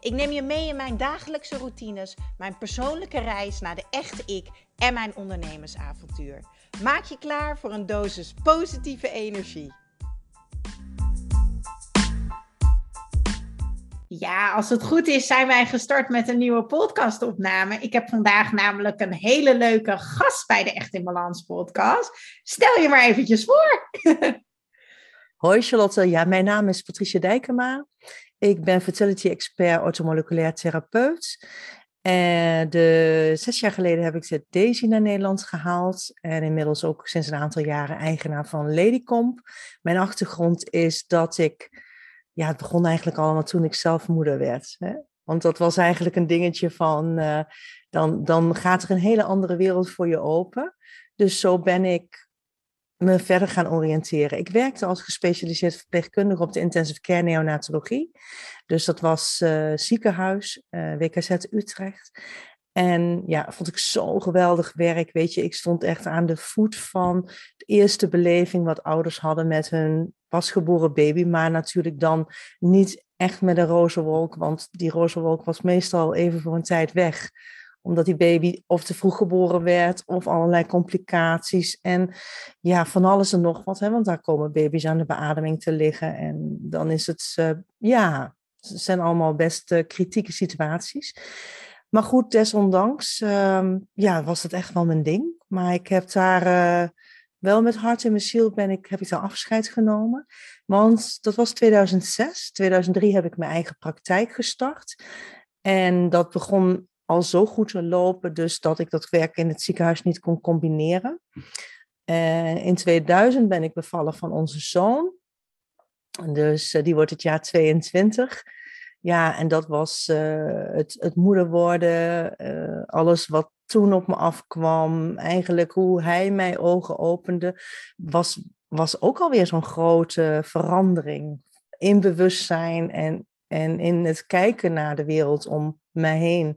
Ik neem je mee in mijn dagelijkse routines, mijn persoonlijke reis naar de echte ik en mijn ondernemersavontuur. Maak je klaar voor een dosis positieve energie. Ja, als het goed is, zijn wij gestart met een nieuwe podcastopname. Ik heb vandaag namelijk een hele leuke gast bij de Echt in Balans podcast. Stel je maar eventjes voor. Hoi Charlotte, ja, mijn naam is Patricia Dijkema. Ik ben fertility expert ortomoleculair therapeut. En de, zes jaar geleden heb ik de Daisy naar Nederland gehaald. En inmiddels ook sinds een aantal jaren eigenaar van Ladycomp. Mijn achtergrond is dat ik... Ja, het begon eigenlijk allemaal toen ik zelf moeder werd. Hè? Want dat was eigenlijk een dingetje van... Uh, dan, dan gaat er een hele andere wereld voor je open. Dus zo ben ik me verder gaan oriënteren. Ik werkte als gespecialiseerd verpleegkundige op de intensive care neonatologie. Dus dat was uh, ziekenhuis, eh, WKZ Utrecht. En ja, vond ik zo geweldig werk. Weet je, ik stond echt aan de voet van de eerste beleving wat ouders hadden met hun pasgeboren baby. Maar natuurlijk dan niet echt met een roze wolk, want die roze wolk was meestal even voor een tijd weg omdat die baby of te vroeg geboren werd of allerlei complicaties. En ja, van alles en nog wat. Hè, want daar komen baby's aan de beademing te liggen. En dan is het, uh, ja, het zijn allemaal best uh, kritieke situaties. Maar goed, desondanks uh, ja, was het echt wel mijn ding. Maar ik heb daar uh, wel met hart in mijn ziel ben ik, heb ik daar afscheid genomen. Want dat was 2006. 2003 heb ik mijn eigen praktijk gestart. En dat begon al zo goed lopen, dus dat ik dat werk in het ziekenhuis niet kon combineren. In 2000 ben ik bevallen van onze zoon. Dus uh, die wordt het jaar 22. Ja, en dat was uh, het, het moeder worden, alles wat toen op me afkwam, eigenlijk hoe hij mijn ogen opende, was, was ook alweer zo'n grote verandering in bewustzijn en, en in het kijken naar de wereld om mij heen.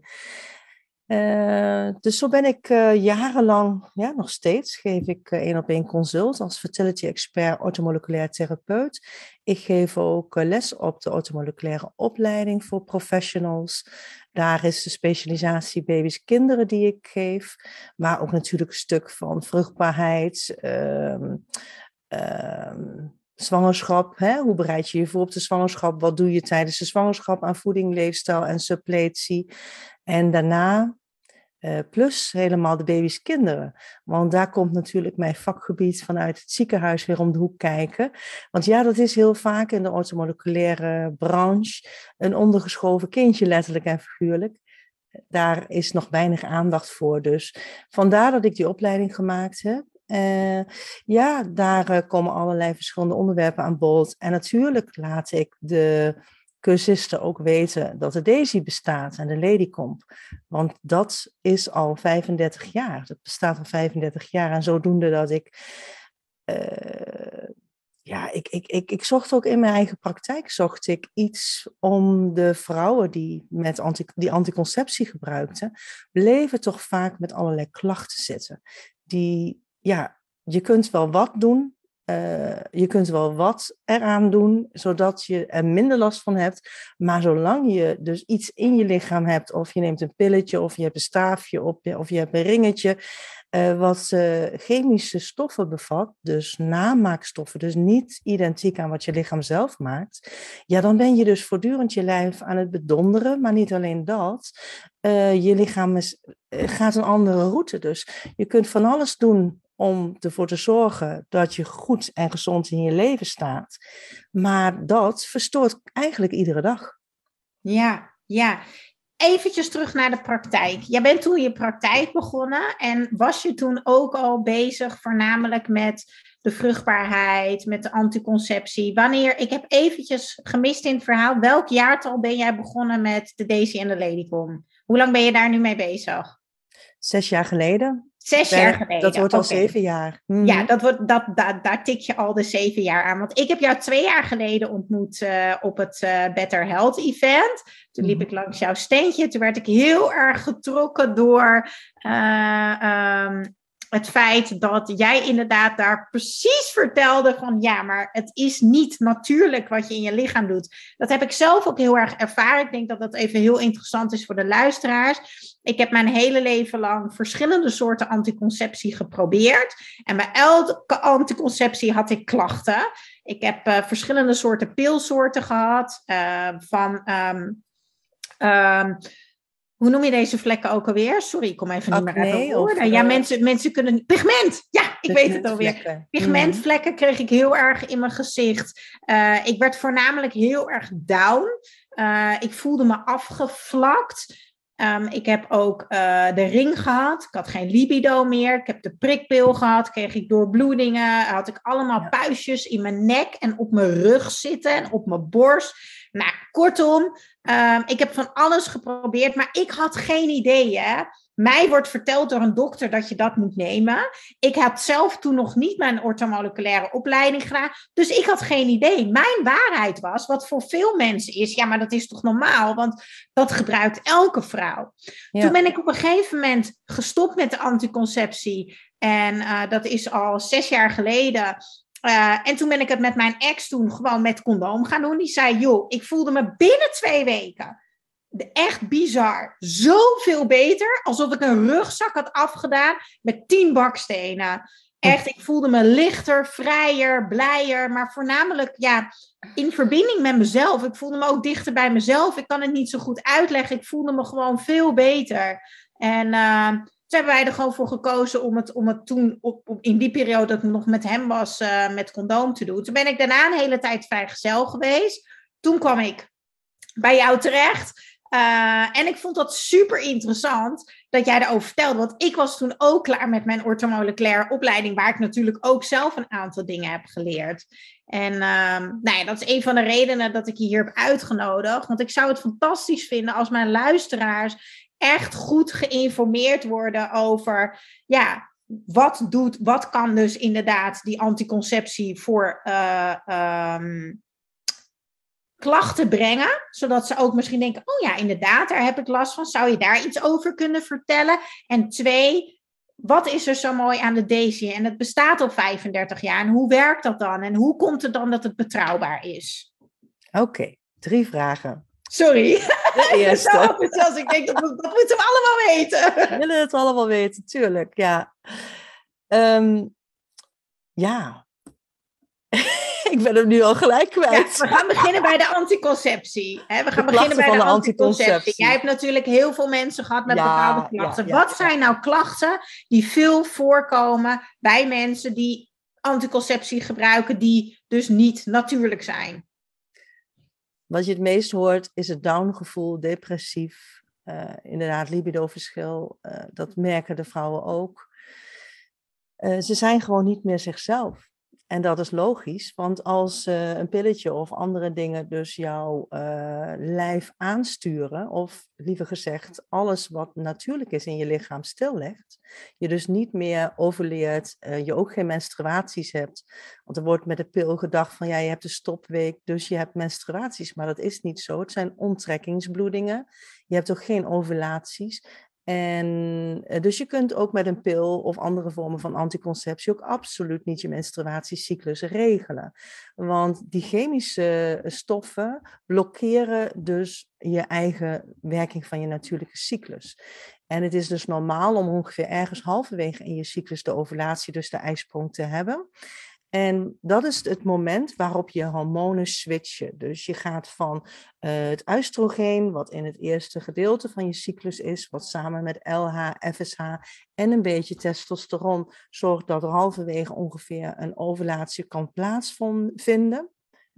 Uh, dus zo ben ik uh, jarenlang, ja, nog steeds, geef ik één op één consult als fertility expert ortomoleculair therapeut. Ik geef ook les op de ortomoleculaire opleiding voor professionals. Daar is de specialisatie baby's kinderen die ik geef, maar ook natuurlijk een stuk van vruchtbaarheid, uh, zwangerschap. Hè? Hoe bereid je je voor op de zwangerschap? Wat doe je tijdens de zwangerschap aan voeding, leefstijl en suppletie? En daarna, uh, plus helemaal de baby's kinderen. Want daar komt natuurlijk mijn vakgebied vanuit het ziekenhuis weer om de hoek kijken. Want ja, dat is heel vaak in de ortomoleculaire branche een ondergeschoven kindje, letterlijk en figuurlijk. Daar is nog weinig aandacht voor. Dus vandaar dat ik die opleiding gemaakt heb. Uh, ja, daar uh, komen allerlei verschillende onderwerpen aan bod. En natuurlijk laat ik de cursisten ook weten dat de Daisy bestaat en de Ladycomp. Want dat is al 35 jaar. Dat bestaat al 35 jaar. En zodoende dat ik. Uh, ja, ik, ik, ik, ik zocht ook in mijn eigen praktijk zocht ik iets om de vrouwen die, met die anticonceptie gebruikten, bleven toch vaak met allerlei klachten zitten. Die ja, je kunt wel wat doen. Uh, je kunt wel wat eraan doen, zodat je er minder last van hebt. Maar zolang je dus iets in je lichaam hebt, of je neemt een pilletje, of je hebt een staafje, op, of je hebt een ringetje, uh, wat uh, chemische stoffen bevat, dus namaakstoffen, dus niet identiek aan wat je lichaam zelf maakt, ja, dan ben je dus voortdurend je lijf aan het bedonderen. Maar niet alleen dat, je lichaam gaat een andere route. Dus je kunt van alles doen om ervoor te zorgen dat je goed en gezond in je leven staat. Maar dat verstoort eigenlijk iedere dag. Ja, ja. Eventjes terug naar de praktijk. Jij bent toen je praktijk begonnen en was je toen ook al bezig voornamelijk met de vruchtbaarheid, met de anticonceptie? Wanneer, ik heb eventjes gemist in het verhaal, welk jaartal ben jij begonnen met de Daisy en de Ladycom? Hoe lang ben je daar nu mee bezig? Zes jaar geleden. Zes jaar geleden. Dat wordt al zeven jaar. Mhm. Ja, dat wordt, dat, dat, daar tik je al de zeven jaar aan. Want ik heb jou twee jaar geleden ontmoet uh, op het uh, Better Health Event. Toen liep mhm. ik langs jouw steentje. Toen werd ik heel erg getrokken door uh, um, het feit dat jij inderdaad daar precies vertelde van ja, maar het is niet natuurlijk wat je in je lichaam doet. Dat heb ik zelf ook heel erg ervaren. Ik denk dat dat even heel interessant is voor de luisteraars. Ik heb mijn hele leven lang verschillende soorten anticonceptie geprobeerd. En bij elke anticonceptie had ik klachten. Ik heb uh, verschillende soorten pilsoorten gehad. Uh, van um, um, hoe noem je deze vlekken ook alweer? Sorry, ik kom even niet meer uit de woorden. Ja, mensen, mensen kunnen... Pigment! Ja, ik weet het alweer. Pigmentvlekken kreeg ik heel erg in mijn gezicht. Uh, ik werd voornamelijk heel erg down. Ik voelde me afgevlakt. Um, ik heb ook uh, de ring gehad. Ik had geen libido meer. Ik heb de prikpil gehad. Kreeg ik doorbloedingen. Had ik allemaal puistjes in mijn nek en op mijn rug zitten en op mijn borst. Nou, kortom, um, ik heb van alles geprobeerd, maar ik had geen idee. Hè? Mij wordt verteld door een dokter dat je dat moet nemen. Ik had zelf toen nog niet mijn ortomoleculaire opleiding gedaan. Dus ik had geen idee. Mijn waarheid was, wat voor veel mensen is, ja, maar dat is toch normaal? Want dat gebruikt elke vrouw. Ja. Toen ben ik op een gegeven moment gestopt met de anticonceptie. En uh, dat is al zes jaar geleden. Uh, en toen ben ik het met mijn ex toen gewoon met condoom gaan doen. Die zei, joh, ik voelde me binnen twee weken echt bizar. Zoveel beter. Alsof ik een rugzak had afgedaan met tien bakstenen. Echt, ik voelde me lichter, vrijer, blijer. Maar voornamelijk ja, in verbinding met mezelf. Ik voelde me ook dichter bij mezelf. Ik kan het niet zo goed uitleggen. Ik voelde me gewoon veel beter. En uh, toen hebben wij er gewoon voor gekozen om het, om het toen, op, in die periode dat ik nog met hem was, uh, met condoom te doen. Toen ben ik daarna een hele tijd vrijgezel geweest. Toen kwam ik bij jou terecht. Uh, en ik vond dat super interessant dat jij daarover vertelde. Want ik was toen ook klaar met mijn orthomoleculaire opleiding, waar ik natuurlijk ook zelf een aantal dingen heb geleerd. En uh, nou ja, dat is een van de redenen dat ik je hier heb uitgenodigd. Want ik zou het fantastisch vinden als mijn luisteraars echt goed geïnformeerd worden over, ja, wat doet, wat kan dus inderdaad die anticonceptie voor uh, um, klachten brengen, zodat ze ook misschien denken, oh ja, inderdaad, daar heb ik last van. Zou je daar iets over kunnen vertellen? En twee, wat is er zo mooi aan de Daisy? En het bestaat al 35 jaar. En hoe werkt dat dan? En hoe komt het dan dat het betrouwbaar is? Oké, okay, drie vragen. Sorry. De eerste. Zelfs, ik denk, dat, dat moeten we allemaal weten. We willen het allemaal weten, tuurlijk, ja. Um, ja, ik ben hem nu al gelijk kwijt. Ja, we gaan beginnen bij de anticonceptie. Hè? We gaan beginnen bij de, de anticonceptie. anticonceptie. Jij hebt natuurlijk heel veel mensen gehad met ja, bepaalde klachten. Ja, Wat zijn nou klachten die veel voorkomen bij mensen die anticonceptie gebruiken, die dus niet natuurlijk zijn? Wat je het meest hoort is het downgevoel, depressief, uh, inderdaad libidoverschil. Uh, dat merken de vrouwen ook. Uh, ze zijn gewoon niet meer zichzelf. En dat is logisch, want als uh, een pilletje of andere dingen dus jouw uh, lijf aansturen, of liever gezegd, alles wat natuurlijk is in je lichaam stillegt, je dus niet meer overleert, uh, je ook geen menstruaties hebt. Want er wordt met de pil gedacht van ja, je hebt een stopweek, dus je hebt menstruaties, maar dat is niet zo. Het zijn onttrekkingsbloedingen. Je hebt ook geen ovulaties. En eh, dus je kunt ook met een pil of andere vormen van anticonceptie ook absoluut niet je menstruatiecyclus regelen. Want die chemische eh, stoffen blokkeren dus je eigen werking van je natuurlijke cyclus. En het is dus normaal om ongeveer ergens halverwege in je cyclus de ovulatie, dus de ijsprong, te hebben. En dat is het moment waarop je hormonen switchen. Dus je gaat van uh, het oestrogeen, wat in het eerste gedeelte van je cyclus is, wat samen met LH, FSH en een beetje testosteron zorgt dat er halverwege ongeveer een ovulatie kan plaatsvinden.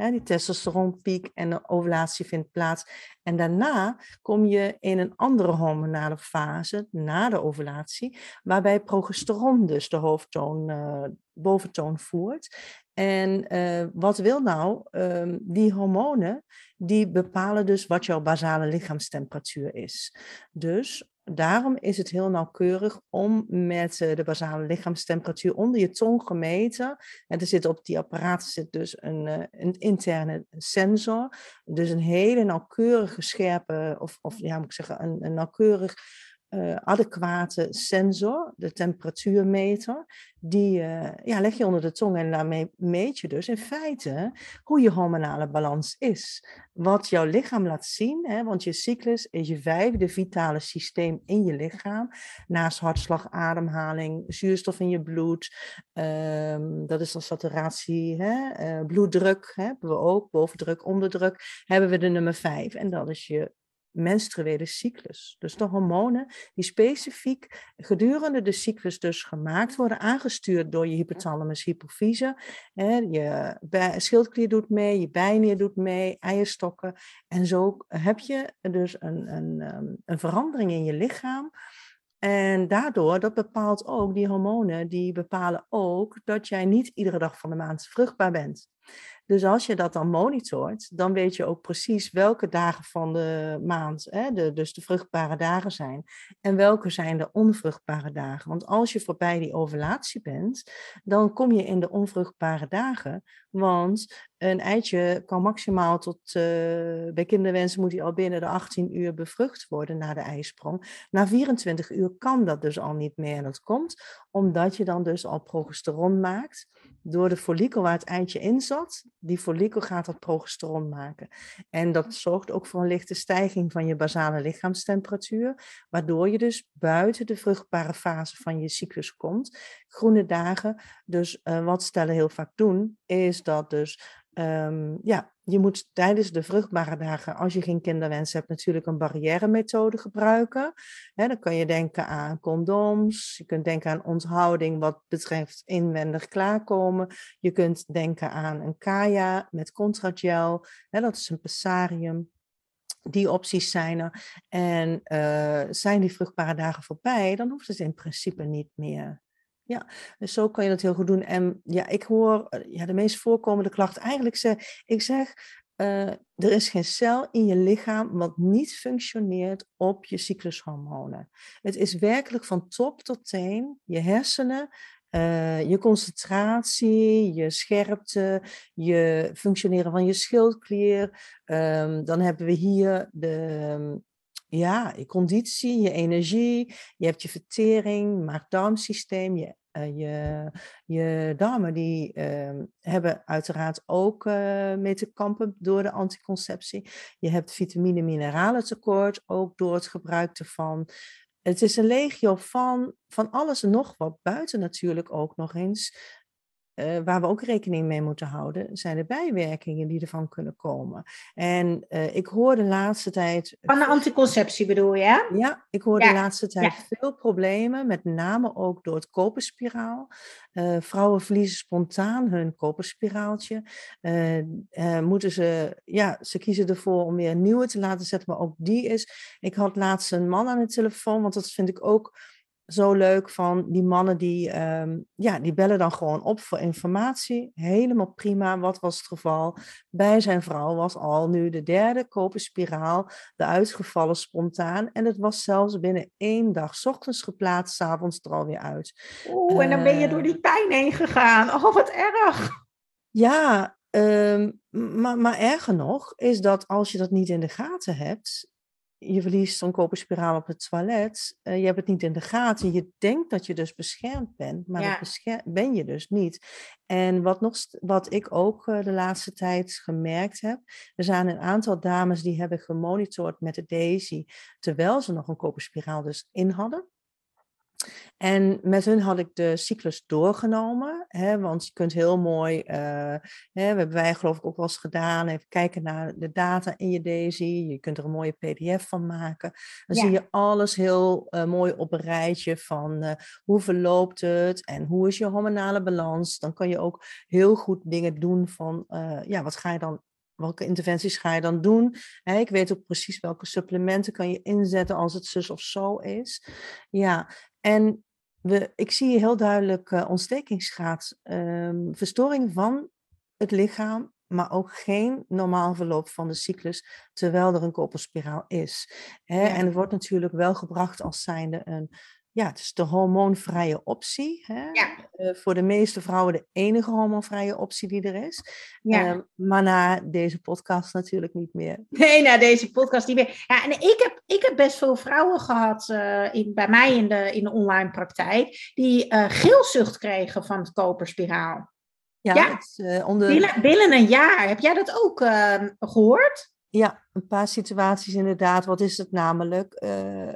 Ja, die testosteronpiek en de ovulatie vindt plaats. En daarna kom je in een andere hormonale fase, na de ovulatie, waarbij progesteron dus de hoofdtoon, uh, boventoon voert. En uh, wat wil nou? Uh, die hormonen, die bepalen dus wat jouw basale lichaamstemperatuur is. Dus Daarom is het heel nauwkeurig om met eh, de basale lichaamstemperatuur onder je tong gemeten. En er zit op die apparaten zit dus een, eh, een interne sensor. Dus een hele nauwkeurige scherpe, of, of ja, moet ik zeggen, een, een nauwkeurig uh, adequate sensor, de temperatuurmeter, die uh, ja, leg je onder de tong en daarmee meet je dus in feite hoe je hormonale balans is. Wat jouw lichaam laat zien, hè, want je cyclus is je vijfde vitale systeem in je lichaam. Naast hartslag, ademhaling, zuurstof in je bloed, um, dat is dan saturatie, hè, uh, bloeddruk hè, hebben we ook, bovendruk, onderdruk, hebben we de nummer vijf. En dat is je menstruele cyclus. Dus de hormonen die specifiek gedurende de cyclus dus gemaakt worden, aangestuurd door je hypothalamus hypofyse. Je schildklier doet mee, je bijnier doet mee, eierstokken. En zo heb je dus een, een, ehm, een verandering in je lichaam. En daardoor, dat bepaalt ook, die hormonen, die bepalen ook dat jij niet iedere dag van de maand vruchtbaar bent. Dus als je dat dan monitort, dan weet je ook precies welke dagen van de maand, hè, de, dus de vruchtbare dagen zijn, en welke zijn de onvruchtbare dagen. Want als je voorbij die ovulatie bent, dan kom je in de onvruchtbare dagen, want een eitje kan maximaal tot, uh, bij kinderwensen moet hij al binnen de 18 uur bevrucht worden na de ijsprong. Na 24 uur kan dat dus al niet meer. En dat komt omdat je dan dus al progesteron maakt door de follikel waar het eitje in zat, die follikel gaat dat progesteron maken. En dat zorgt ook voor een lichte stijging van je basale lichaamstemperatuur, waardoor je dus buiten de vruchtbare fase van je cyclus komt. Groene dagen, dus uh, wat stellen heel vaak doen, is dat dus Um, ja, je moet tijdens de vruchtbare dagen, als je geen kinderwens hebt, natuurlijk een barrière-methode gebruiken. dan kun je denken aan condooms, je kunt denken aan onthouding wat betreft inwendig klaarkomen. Je kunt denken aan een kaya met contragel, dat is een pessarium. Die opties zijn er. En uh, zijn die vruchtbare dagen voorbij, dan hoeft het in principe niet meer. Ja, dus zo kan je dat heel goed doen. En ja, ik hoor eh, ja, de meest voorkomende klacht eigenlijk zeg, ik zeg, uh, er is geen cel in je lichaam wat niet functioneert op je cyclushormonen. Het is werkelijk van top tot teen, je hersenen, uh, je concentratie, je scherpte, je functioneren van je schildklier. Um, dan hebben we hier de, ja, je conditie, je energie, je hebt je vertering, maag-darmsysteem, je, uh, je, je darmen die uh, hebben uiteraard ook uh, mee te kampen door de anticonceptie. Je hebt vitamine mineralen tekort, ook door het gebruik ervan. Het is een legio van, van alles en nog wat, buiten natuurlijk ook nog eens uh, waar we ook rekening mee moeten houden, zijn de bijwerkingen die ervan kunnen komen. En uh, ik hoor de laatste tijd. Van de anticonceptie bedoel je? Hè? Ja, ik hoor ja. de laatste tijd ja. veel problemen, met name ook door het koperspiraal. Uh, vrouwen verliezen spontaan hun koperspiraaltje. moeten ze, ja, ze kiezen ervoor om weer een nieuwe te laten zetten, maar ook die is. Ik had laatst een man aan de telefoon, want dat vind ik ook zo leuk van die mannen die, um, ja, die bellen dan gewoon op voor informatie. Helemaal prima. Wat was het geval? Bij zijn vrouw was al nu de derde koperspiraal de uitgevallen spontaan. En het was zelfs binnen één dag. S ochtends geplaatst, s avonds er alweer uit. Oeh, en dan ben je door die pijn heen gegaan. Oh, wat erg. Ja, um, maar, maar erger nog is dat als je dat niet in de gaten hebt, je verliest zo'n koperspiraal op het toilet. Uh, je hebt het niet in de gaten. Je denkt dat je dus beschermd bent, maar ja. dat ben je dus niet. En wat, nog, wat ik ook uh, de laatste tijd gemerkt heb, er zijn een aantal dames die hebben gemonitord met de Daisy, terwijl ze nog een koperspiraal dus in hadden. En met hun had ik de cyclus doorgenomen, hè, want je kunt heel mooi, uh, hè, we hebben wij geloof ik ook wel eens gedaan, even kijken naar de data in je Daisy, je kunt er een mooie pdf van maken. Dan ja. zie je alles heel uh, mooi op een rijtje van uh, hoe verloopt het en hoe is je hormonale balans. Dan kan je ook heel goed dingen doen van, ja, wat ga je dan welke interventies ga je dan doen? ik weet ook precies welke supplementen kan je inzetten als het zus of zo is. Ja, en we, ik zie heel duidelijk uh, ontstekingsgraad, um, verstoring van het lichaam, maar ook geen normaal verloop van de cyclus, terwijl er een koppelspiraal is. Hè? En het wordt natuurlijk wel gebracht als zijnde een ja, het is de hormoonvrije optie. Hè? Ja. Uh, voor de meeste vrouwen de enige hormoonvrije optie die er is. Ja. Uh, maar na deze podcast natuurlijk niet meer. Nee, na deze podcast niet meer. Ja, en ik heb, ik heb best veel vrouwen gehad uh, in, bij mij in de, in de online praktijk. die geelzucht kregen van het koperspiraal. Ja, Ja. Het, onder... Binnen, binnen een jaar. Heb jij dat ook gehoord? Ja, een paar situaties inderdaad. Wat is het namelijk? Uh,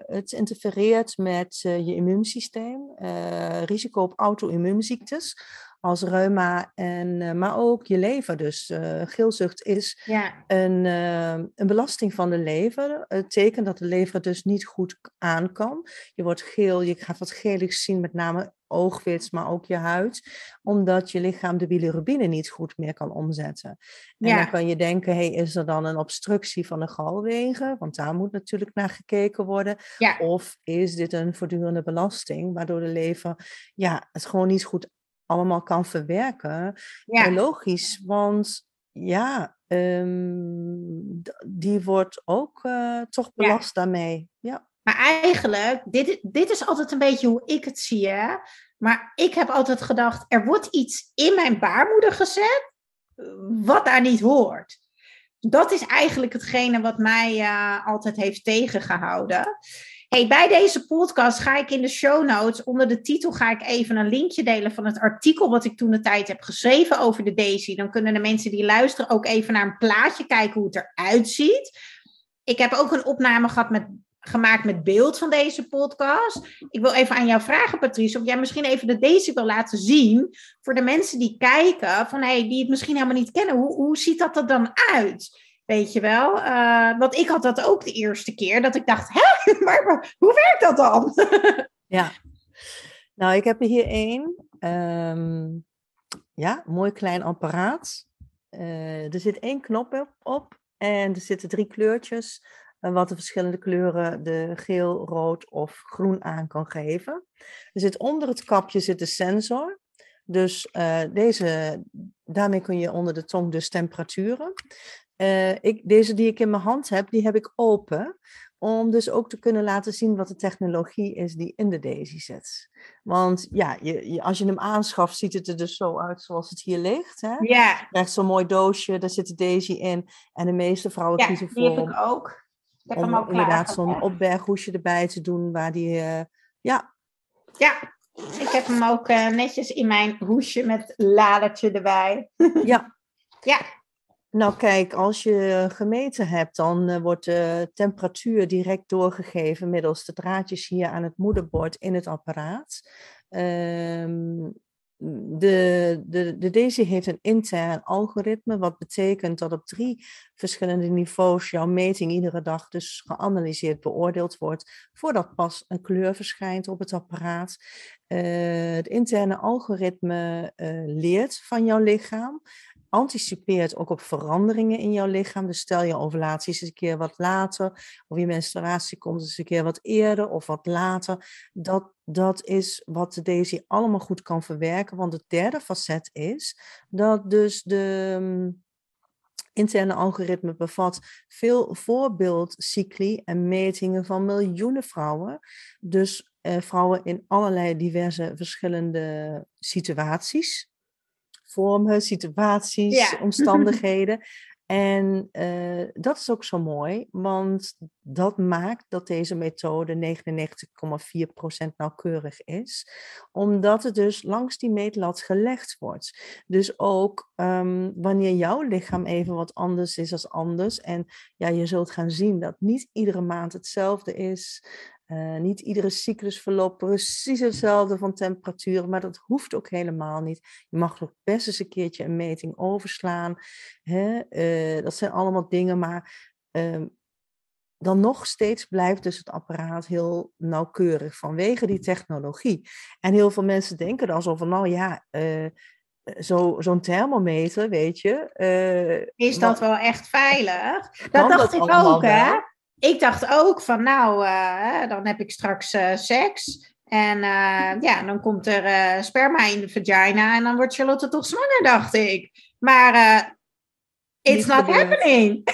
het interfereert met uh, je immuunsysteem. Uh, risico op auto-immuunziektes als reuma, en, maar ook je lever. Dus geelzucht is ja. een, een belasting van de lever. Het tekent dat de lever dus niet goed aan kan. Je wordt geel, je gaat wat geligs zien, met name oogwit, maar ook je huid, omdat je lichaam de bilirubine niet goed meer kan omzetten. En Ja. dan kan je denken, hey, is er dan een obstructie van de galwegen? Want daar moet natuurlijk naar gekeken worden. Ja. Of is dit een voortdurende belasting, waardoor de lever ja, het gewoon niet goed allemaal kan verwerken? Ja. Logisch, want ja, ehm, die wordt ook eh, toch belast daarmee. Ja. Maar eigenlijk, dit, dit is altijd een beetje hoe ik het zie. Hè? Maar ik heb altijd gedacht, er wordt iets in mijn baarmoeder gezet wat daar niet hoort. Dat is eigenlijk hetgene wat mij eh, altijd heeft tegengehouden. Hey, bij deze podcast ga ik in de show notes, onder de titel ga ik even een linkje delen van het artikel wat ik toen de tijd heb geschreven over de Daisy. Dan kunnen de mensen die luisteren ook even naar een plaatje kijken hoe het eruit ziet. Ik heb ook een opname gehad met gemaakt met beeld van deze podcast. Ik wil even aan jou vragen, Patrice, of jij misschien even de Daisy wil laten zien voor de mensen die kijken, van hey, die het misschien helemaal niet kennen. Hoe, hoe ziet dat er dan uit? Weet je wel? Uh, want ik had dat ook de eerste keer, dat ik dacht, hè, maar, maar hoe werkt dat dan? ja. Nou, ik heb er hier één. Um, ja, mooi klein apparaat. Uh, er zit één knop op, en er zitten drie kleurtjes wat de verschillende kleuren de geel, rood of groen aan kan geven. Er zit onder het kapje zit de sensor. Dus deze, daarmee kun je onder de tong dus temperaturen. Uh, ik, deze die ik in mijn hand heb, die heb ik open. Om dus ook te kunnen laten zien wat de technologie is die in de Daisy zit. Want ja, je, je, als je hem aanschaft, ziet het er dus zo uit zoals het hier ligt. Hè? Ja. Je krijgt zo'n mooi doosje, daar zit de Daisy in. En de meeste vrouwen ja, kiezen die voor heb ik ook. Ik heb om hem ook inderdaad zo'n opberghoesje erbij te doen waar die, uh, ja. Ja, ik heb hem ook uh, netjes in mijn hoesje met ladertje erbij. ja. Ja. Nou kijk, als je gemeten hebt, dan uh, wordt de temperatuur direct doorgegeven middels de draadjes hier aan het moederbord in het apparaat. Um, de, de, de Daisy heeft een intern algoritme, wat betekent dat op drie verschillende niveaus jouw meting iedere dag dus geanalyseerd beoordeeld wordt, voordat pas een kleur verschijnt op het apparaat. Uh, het interne algoritme uh, leert van jouw lichaam, anticipeert ook op veranderingen in jouw lichaam. Dus stel je ovulatie is een keer wat later, of je menstruatie komt eens een keer wat eerder of wat later. Dat, dat is wat de Daisy allemaal goed kan verwerken. Want het derde facet is dat dus de um, interne algoritme bevat veel voorbeeldcycli en metingen van miljoenen vrouwen. Dus uh, vrouwen in allerlei diverse verschillende situaties vormen, situaties, Ja. omstandigheden. En uh, dat is ook zo mooi, want dat maakt dat deze methode 99,4% nauwkeurig is, omdat het dus langs die meetlat gelegd wordt. Dus ook um, wanneer jouw lichaam even wat anders is als anders, en ja, je zult gaan zien dat niet iedere maand hetzelfde is. Uh, niet iedere cyclus verloopt precies hetzelfde van temperatuur, maar dat hoeft ook helemaal niet. Je mag ook best eens een keertje een meting overslaan. Hè? Uh, dat zijn allemaal dingen, maar uh, dan nog steeds blijft dus het apparaat heel nauwkeurig vanwege die technologie. En heel veel mensen denken dan zo van, nou ja, uh, zo'n zo thermometer, weet je. uh, Is dat wel echt veilig? Dat dacht ik ook, hè? Ik dacht ook van nou, uh, dan heb ik straks uh, seks. En uh, ja, dan komt er sperma in de vagina en dan wordt Charlotte toch zwanger, dacht ik. Maar It's not happening.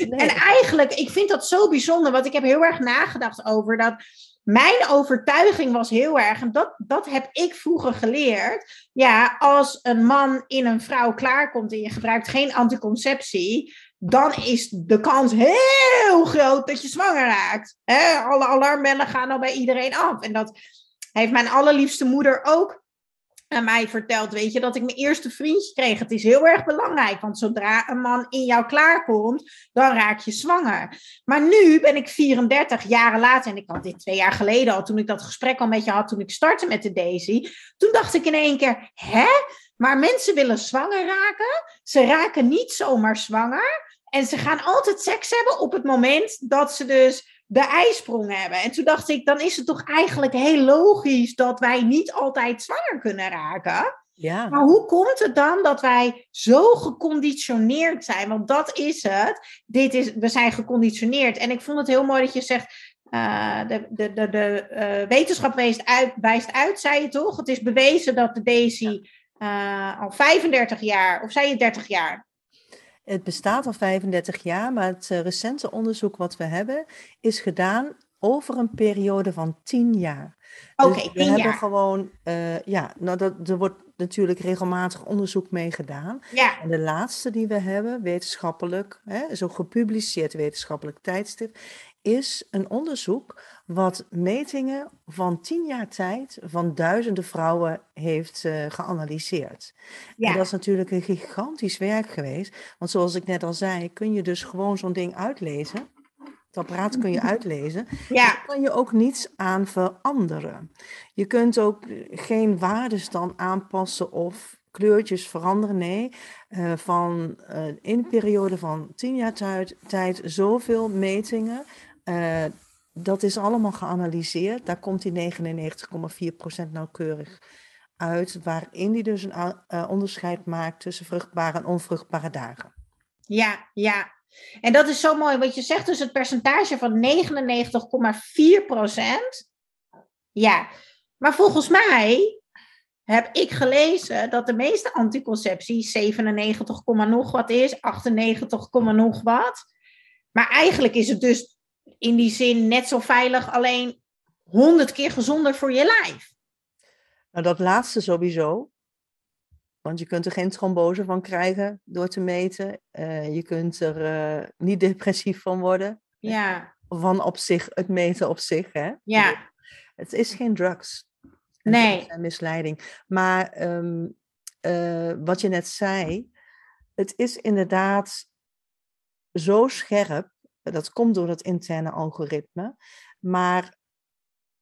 En eigenlijk, ik vind dat zo bijzonder, want ik heb heel erg nagedacht over dat. Mijn overtuiging was heel erg, en dat, dat heb ik vroeger geleerd. Ja, als een man in een vrouw klaarkomt en je gebruikt geen anticonceptie, dan is de kans heel groot dat je zwanger raakt. alle alarmbellen gaan al bij iedereen af. En dat heeft mijn allerliefste moeder ook aan mij verteld, weet je, dat ik mijn eerste vriendje kreeg. Het is heel erg belangrijk, want zodra een man in jou klaarkomt, dan raak je zwanger. Maar nu ben ik 34 jaren later, en ik had dit twee jaar geleden al, toen ik dat gesprek al met je had, toen ik startte met de Daisy, toen dacht ik in één keer, hè? Maar mensen willen zwanger raken, ze raken niet zomaar zwanger. En ze gaan altijd seks hebben op het moment dat ze dus de ijsprong hebben. En toen dacht ik, dan is het toch eigenlijk heel logisch dat wij niet altijd zwanger kunnen raken. Ja. Maar hoe komt het dan dat wij zo geconditioneerd zijn? Want dat is het. Dit is, we zijn geconditioneerd. En ik vond het heel mooi dat je zegt. Uh, de de, de, de uh, wetenschap wijst uit, wijst uit, zei je toch? Het is bewezen dat de Daisy uh, al 35 jaar, of zei je 30 jaar? Het bestaat al 35 jaar, maar het uh, recente onderzoek wat we hebben is gedaan over een periode van 10 jaar. Oké, okay, dus we hebben gewoon, uh, ja, nou dat, er wordt natuurlijk regelmatig onderzoek mee gedaan. Ja. En de laatste die we hebben, wetenschappelijk, hè, zo gepubliceerd wetenschappelijk tijdstip, is een onderzoek wat metingen van tien jaar tijd van duizenden vrouwen heeft uh, geanalyseerd. Ja. En dat is natuurlijk een gigantisch werk geweest. Want zoals ik net al zei, kun je dus gewoon zo'n ding uitlezen. Het apparaat kun je uitlezen. Ja. Daar kan je ook niets aan veranderen. Je kunt ook geen waardes dan aanpassen of kleurtjes veranderen. Nee, uh, van uh, in een periode van tien jaar tijd, tijd zoveel metingen uh, dat is allemaal geanalyseerd. Daar komt die 99,4% nauwkeurig uit, waarin die dus een uh, onderscheid maakt tussen vruchtbare en onvruchtbare dagen. Ja, ja. En dat is zo mooi, wat je zegt, dus het percentage van 99,4%. Ja, maar volgens mij heb ik gelezen dat de meeste anticonceptie 97, nog wat is, 98, nog wat. Maar eigenlijk is het dus in die zin net zo veilig, alleen honderd keer gezonder voor je lijf. Nou, dat laatste sowieso. Want je kunt er geen trombose van krijgen door te meten. Uh, je kunt er uh, niet depressief van worden. Ja. Van op zich, het meten op zich. Hè? Ja. Het is geen drugs. Nee. Is een misleiding. Maar um, uh, wat je net zei, het is inderdaad zo scherp dat komt door dat interne algoritme. Maar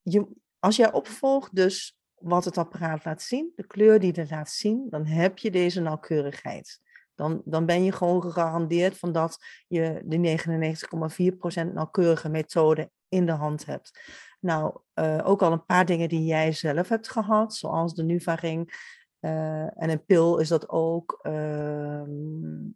je, als jij opvolgt dus wat het apparaat laat zien, de kleur die het laat zien, dan heb je deze nauwkeurigheid. Dan, dan ben je gewoon gegarandeerd van dat je de 99,4% nauwkeurige methode in de hand hebt. Nou, uh, ook al een paar dingen die jij zelf hebt gehad, zoals de Nuvaring, uh, en een pil is dat ook. Uh,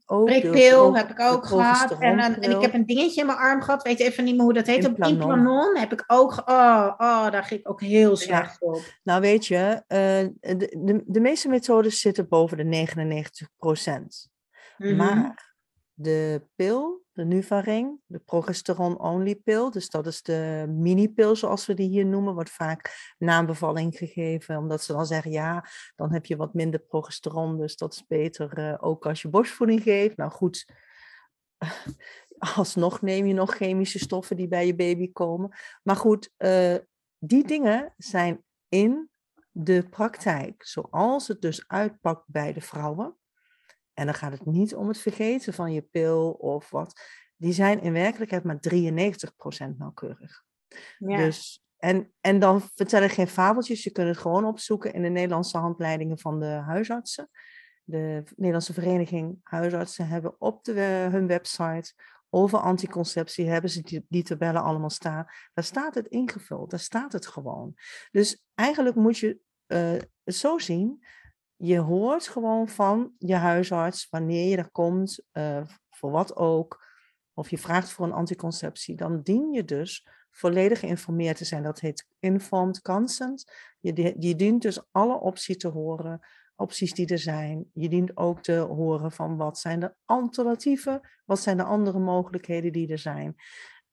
ook Prikpil heb ik ook gehad. En, en, ik heb een dingetje in mijn arm gehad. Weet even niet meer hoe dat heet. Implanon, Implanon heb ik ook. Oh, oh, daar ging ik ook heel slecht op. Nou, weet je, uh, de, de, de, meeste methodes zitten boven de 99 procent. Mm -hmm. Maar de pil de Nuvaring, de progesteron-only pil. Dus dat is de mini-pil, zoals we die hier noemen, wordt vaak naambevalling gegeven, omdat ze dan zeggen, ja, dan heb je wat minder progesteron, dus dat is beter uh, ook als je borstvoeding geeft. Nou goed, alsnog neem je nog chemische stoffen die bij je baby komen. Maar goed, uh, die dingen zijn in de praktijk, zoals het dus uitpakt bij de vrouwen. En dan gaat het niet om het vergeten van je pil of wat. Die zijn in werkelijkheid maar 93% nauwkeurig. Ja. Dus, en, en dan vertel ik geen fabeltjes. Je kunt het gewoon opzoeken in de Nederlandse handleidingen van de huisartsen. De Nederlandse Vereniging Huisartsen hebben op de, hun website over anticonceptie hebben ze die, die, tabellen allemaal staan. Daar staat het ingevuld, daar staat het gewoon. Dus eigenlijk moet je uh, het zo zien je hoort gewoon van je huisarts wanneer je er komt, uh, voor wat ook, of je vraagt voor een anticonceptie, dan dien je dus volledig geïnformeerd te zijn. Dat heet informed consent. Je, je dient dus alle opties te horen opties die er zijn. Je dient ook te horen van wat zijn de alternatieven, wat zijn de andere mogelijkheden die er zijn.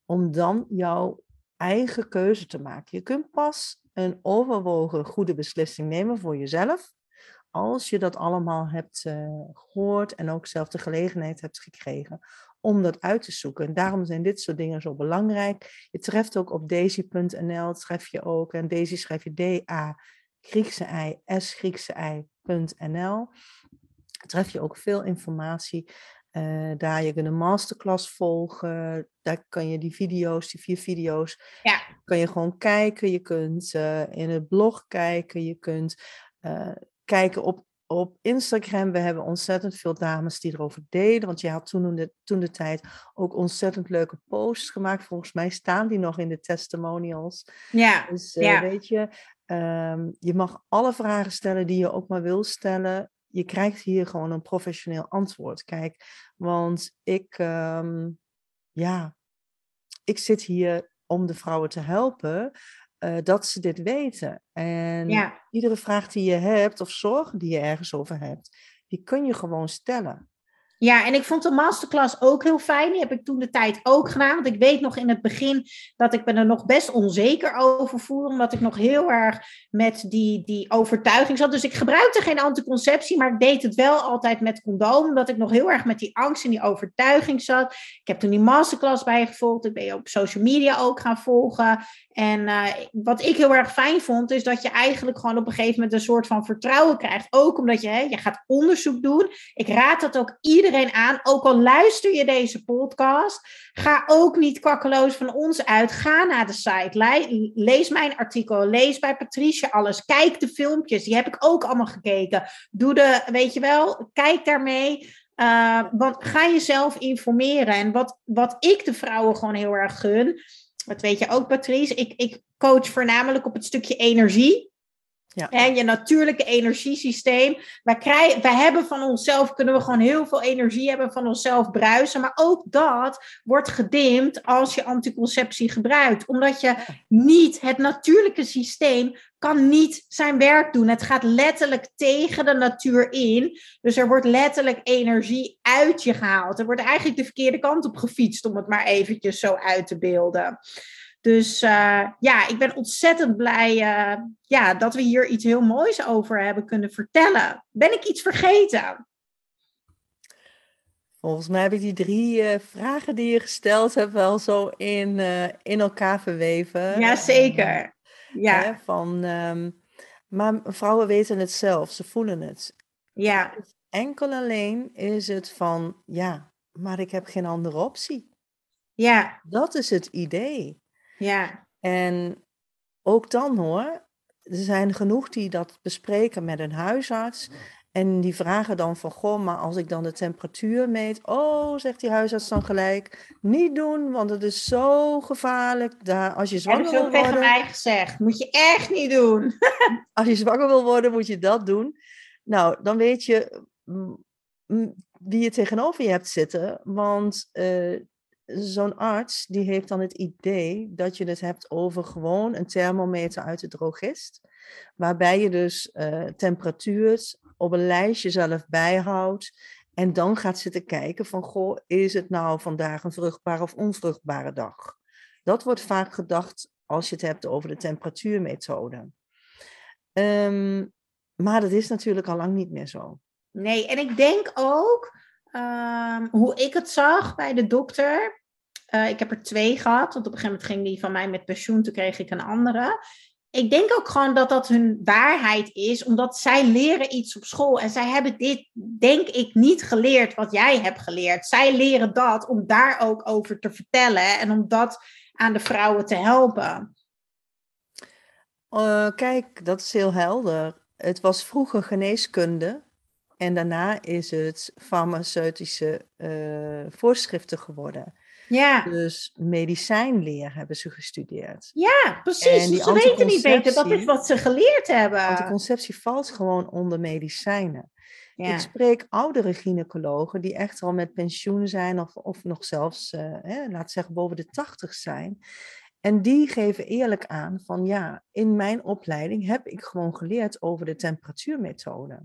Om dan jouw eigen keuze te maken. Je kunt pas een overwogen goede beslissing nemen voor jezelf als je dat allemaal hebt uh, gehoord en ook zelf de gelegenheid hebt gekregen om dat uit te zoeken. En daarom zijn dit soort dingen zo belangrijk. Je treft ook op daisy.nl, tref je ook, en Daisy schrijf je D-A, Griekse I, S, Griekse I.nl. Tref je ook veel informatie. Uh, daar je kunt een masterclass volgen. Daar kan je die video's, die vier video's, ja. kan je gewoon kijken. Je kunt uh, in het blog kijken. Je kunt uh, kijken op, op Instagram. We hebben ontzettend veel dames die erover deden. Want je had toen de, toen de tijd ook ontzettend leuke posts gemaakt. Volgens mij staan die nog in de testimonials. Ja, dus uh, ja. weet je, um, je mag alle vragen stellen die je ook maar wil stellen. Je krijgt hier gewoon een professioneel antwoord. Kijk, want ik, um, ja, ik zit hier om de vrouwen te helpen. Uh, dat ze dit weten. En ja. iedere vraag die je hebt of zorgen die je ergens over hebt, die kun je gewoon stellen. Ja, en ik vond de masterclass ook heel fijn. Die heb ik toen de tijd ook gedaan. Want ik weet nog in het begin dat ik me er nog best onzeker over voelde. Omdat ik nog heel erg met die, die overtuiging zat. Dus ik gebruikte geen anticonceptie, maar ik deed het wel altijd met condoom. Omdat ik nog heel erg met die angst en die overtuiging zat. Ik heb toen die masterclass bijgevolgd. Ik ben je op social media ook gaan volgen. En uh, wat ik heel erg fijn vond, is dat je eigenlijk gewoon op een gegeven moment een soort van vertrouwen krijgt. Ook omdat je, hè, je gaat onderzoek doen. Ik raad dat ook iedereen aan. Ook al luister je deze podcast, ga ook niet kwakkeloos van ons uit. Ga naar de site, lees mijn artikel, lees bij Patricia alles. Kijk de filmpjes, die heb ik ook allemaal gekeken. Doe de, weet je wel, kijk daarmee. Uh, want ga jezelf informeren. En wat, wat ik de vrouwen gewoon heel erg gun dat weet je ook, Patrice. Ik, ik coach voornamelijk op het stukje energie. Ja. En je natuurlijke energiesysteem. Wij, krijgen, wij hebben van onszelf, kunnen we gewoon heel veel energie hebben van onszelf bruisen. Maar ook dat wordt gedimd als je anticonceptie gebruikt. Omdat je niet, het natuurlijke systeem kan niet zijn werk doen. Het gaat letterlijk tegen de natuur in. Dus er wordt letterlijk energie uit je gehaald. Er wordt eigenlijk de verkeerde kant op gefietst, om het maar eventjes zo uit te beelden. Dus uh, ja, ik ben ontzettend blij uh, ja, dat we hier iets heel moois over hebben kunnen vertellen. Ben ik iets vergeten? Volgens mij heb ik die drie uh, vragen die je gesteld hebt wel zo in, in elkaar verweven. Ja, zeker. Ja. Hè, van, um, maar vrouwen weten het zelf, ze voelen het. Ja. Enkel alleen is het van, ja, maar ik heb geen andere optie. Ja. Dat is het idee. Ja. En ook dan hoor, er zijn genoeg die dat bespreken met een huisarts. En die vragen dan van, goh, maar als ik dan de temperatuur meet, oh, zegt die huisarts dan gelijk, niet doen, want het is zo gevaarlijk. Daar, als je zwanger wil worden... tegen mij gezegd, moet je echt niet doen. als je zwanger wil worden, moet je dat doen. Nou, dan weet je wie je tegenover je hebt zitten, want uh, zo'n arts die heeft dan het idee dat je het hebt over gewoon een thermometer uit de drogist. Waarbij je dus uh, temperatuur op een lijstje zelf bijhoudt. En dan gaat zitten kijken van, goh, is het nou vandaag een vruchtbare of onvruchtbare dag? Dat wordt vaak gedacht als je het hebt over de temperatuurmethode. Um, maar dat is natuurlijk al lang niet meer zo. Nee, en ik denk ook Um, hoe ik het zag bij de dokter. Uh, ik heb er twee gehad, want op een gegeven moment ging die van mij met pensioen, toen kreeg ik een andere. Ik denk ook gewoon dat dat hun waarheid is, omdat zij leren iets op school en zij hebben dit, denk ik, niet geleerd wat jij hebt geleerd. Zij leren dat om daar ook over te vertellen en om dat aan de vrouwen te helpen. Uh, kijk, dat is heel helder. Het was vroeger geneeskunde en daarna is het farmaceutische uh, voorschriften geworden. Ja. Dus medicijnleer hebben ze gestudeerd. Ja, precies. Dus ze weten niet beter. Dat is wat ze geleerd hebben. Anticonceptie valt gewoon onder medicijnen. Ja. Ik spreek oudere gynaecologen die echt al met pensioen zijn of, of nog zelfs, uh, hè, laat zeggen, boven de tachtig zijn. En die geven eerlijk aan van ja, in mijn opleiding heb ik gewoon geleerd over de temperatuurmethode.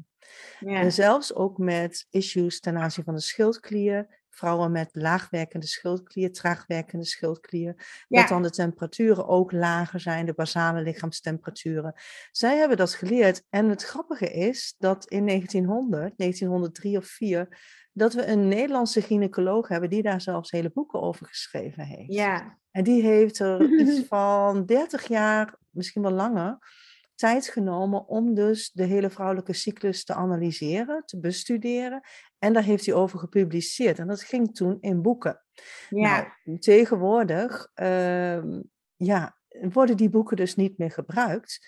Ja. En zelfs ook met issues ten aanzien van de schildklier, vrouwen met laagwerkende schildklier, traagwerkende schildklier, dat dan de temperaturen ook lager zijn, de basale lichaamstemperaturen. Zij hebben dat geleerd. En het grappige is dat in 1900, 1903 of 4, dat we een Nederlandse gynaecoloog hebben die daar zelfs hele boeken over geschreven heeft. Ja. En die heeft er iets van 30 jaar, misschien wel langer, tijd genomen om dus de hele vrouwelijke cyclus te analyseren, te bestuderen. En daar heeft hij over gepubliceerd. En dat ging toen in boeken. Ja. Nou, tegenwoordig uh, ja, worden die boeken dus niet meer gebruikt.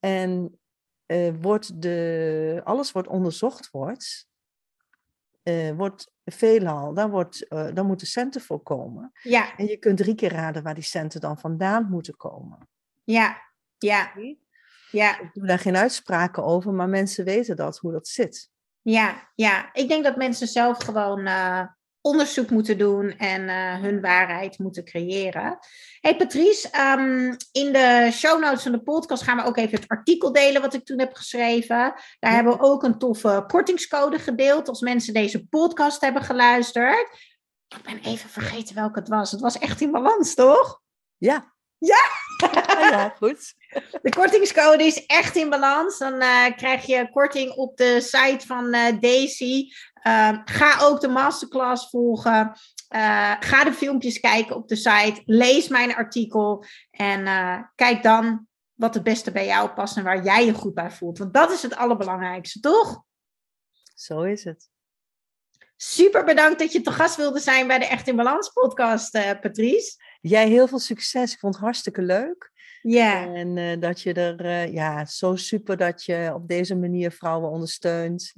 En uh, wordt de, alles wat onderzocht wordt, uh, wordt veelal, daar, wordt, uh, daar moeten centen voor komen. Ja. En je kunt drie keer raden waar die centen dan vandaan moeten komen. Ja, ja. Ja. Ik doe daar geen uitspraken over, maar mensen weten dat, hoe dat zit. Ja, ja. ik denk dat mensen zelf gewoon uh, onderzoek moeten doen en uh, hun waarheid moeten creëren. Hey Patrice, um, in de show notes van de podcast gaan we ook even het artikel delen wat ik toen heb geschreven. Daar hebben we ook een toffe kortingscode gedeeld als mensen deze podcast hebben geluisterd. Ik ben even vergeten welke het was. Het was echt in balans, toch? Ja. Ja? ja, goed. De kortingscode is echt in balans. Dan uh, krijg je korting op de site van uh, Daisy. Uh, ga ook de masterclass volgen. Eh, ga de filmpjes kijken op de site. Lees mijn artikel. En kijk dan wat het beste bij jou past en waar jij je goed bij voelt. Want dat is het allerbelangrijkste, toch? Zo is het. Super bedankt dat je te gast wilde zijn bij de Echt in Balans podcast, Patrice. Jij heel veel succes. Ik vond het hartstikke leuk. Ja. En uh, dat je er, uh, ja, zo super dat je op deze manier vrouwen ondersteunt.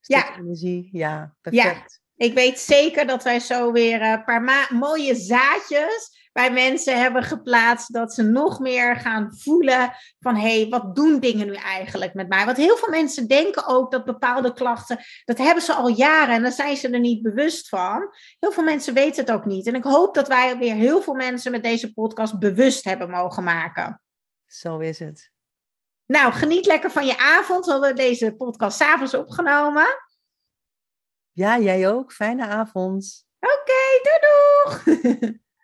Ja. Energie. Ja, perfect. Ja. Ik weet zeker dat wij zo weer een paar mooie zaadjes bij mensen hebben geplaatst. Dat ze nog meer gaan voelen van hé, hey, wat doen dingen nu eigenlijk met mij? Want heel veel mensen denken ook dat bepaalde klachten, dat hebben ze al jaren en dan zijn ze er niet bewust van. Heel veel mensen weten het ook niet. En ik hoop dat wij weer heel veel mensen met deze podcast bewust hebben mogen maken. Zo is het. Nou, geniet lekker van je avond. We hebben deze podcast s'avonds opgenomen. Ja, jij ook. Fijne avond. Oké, okay, doei doeg!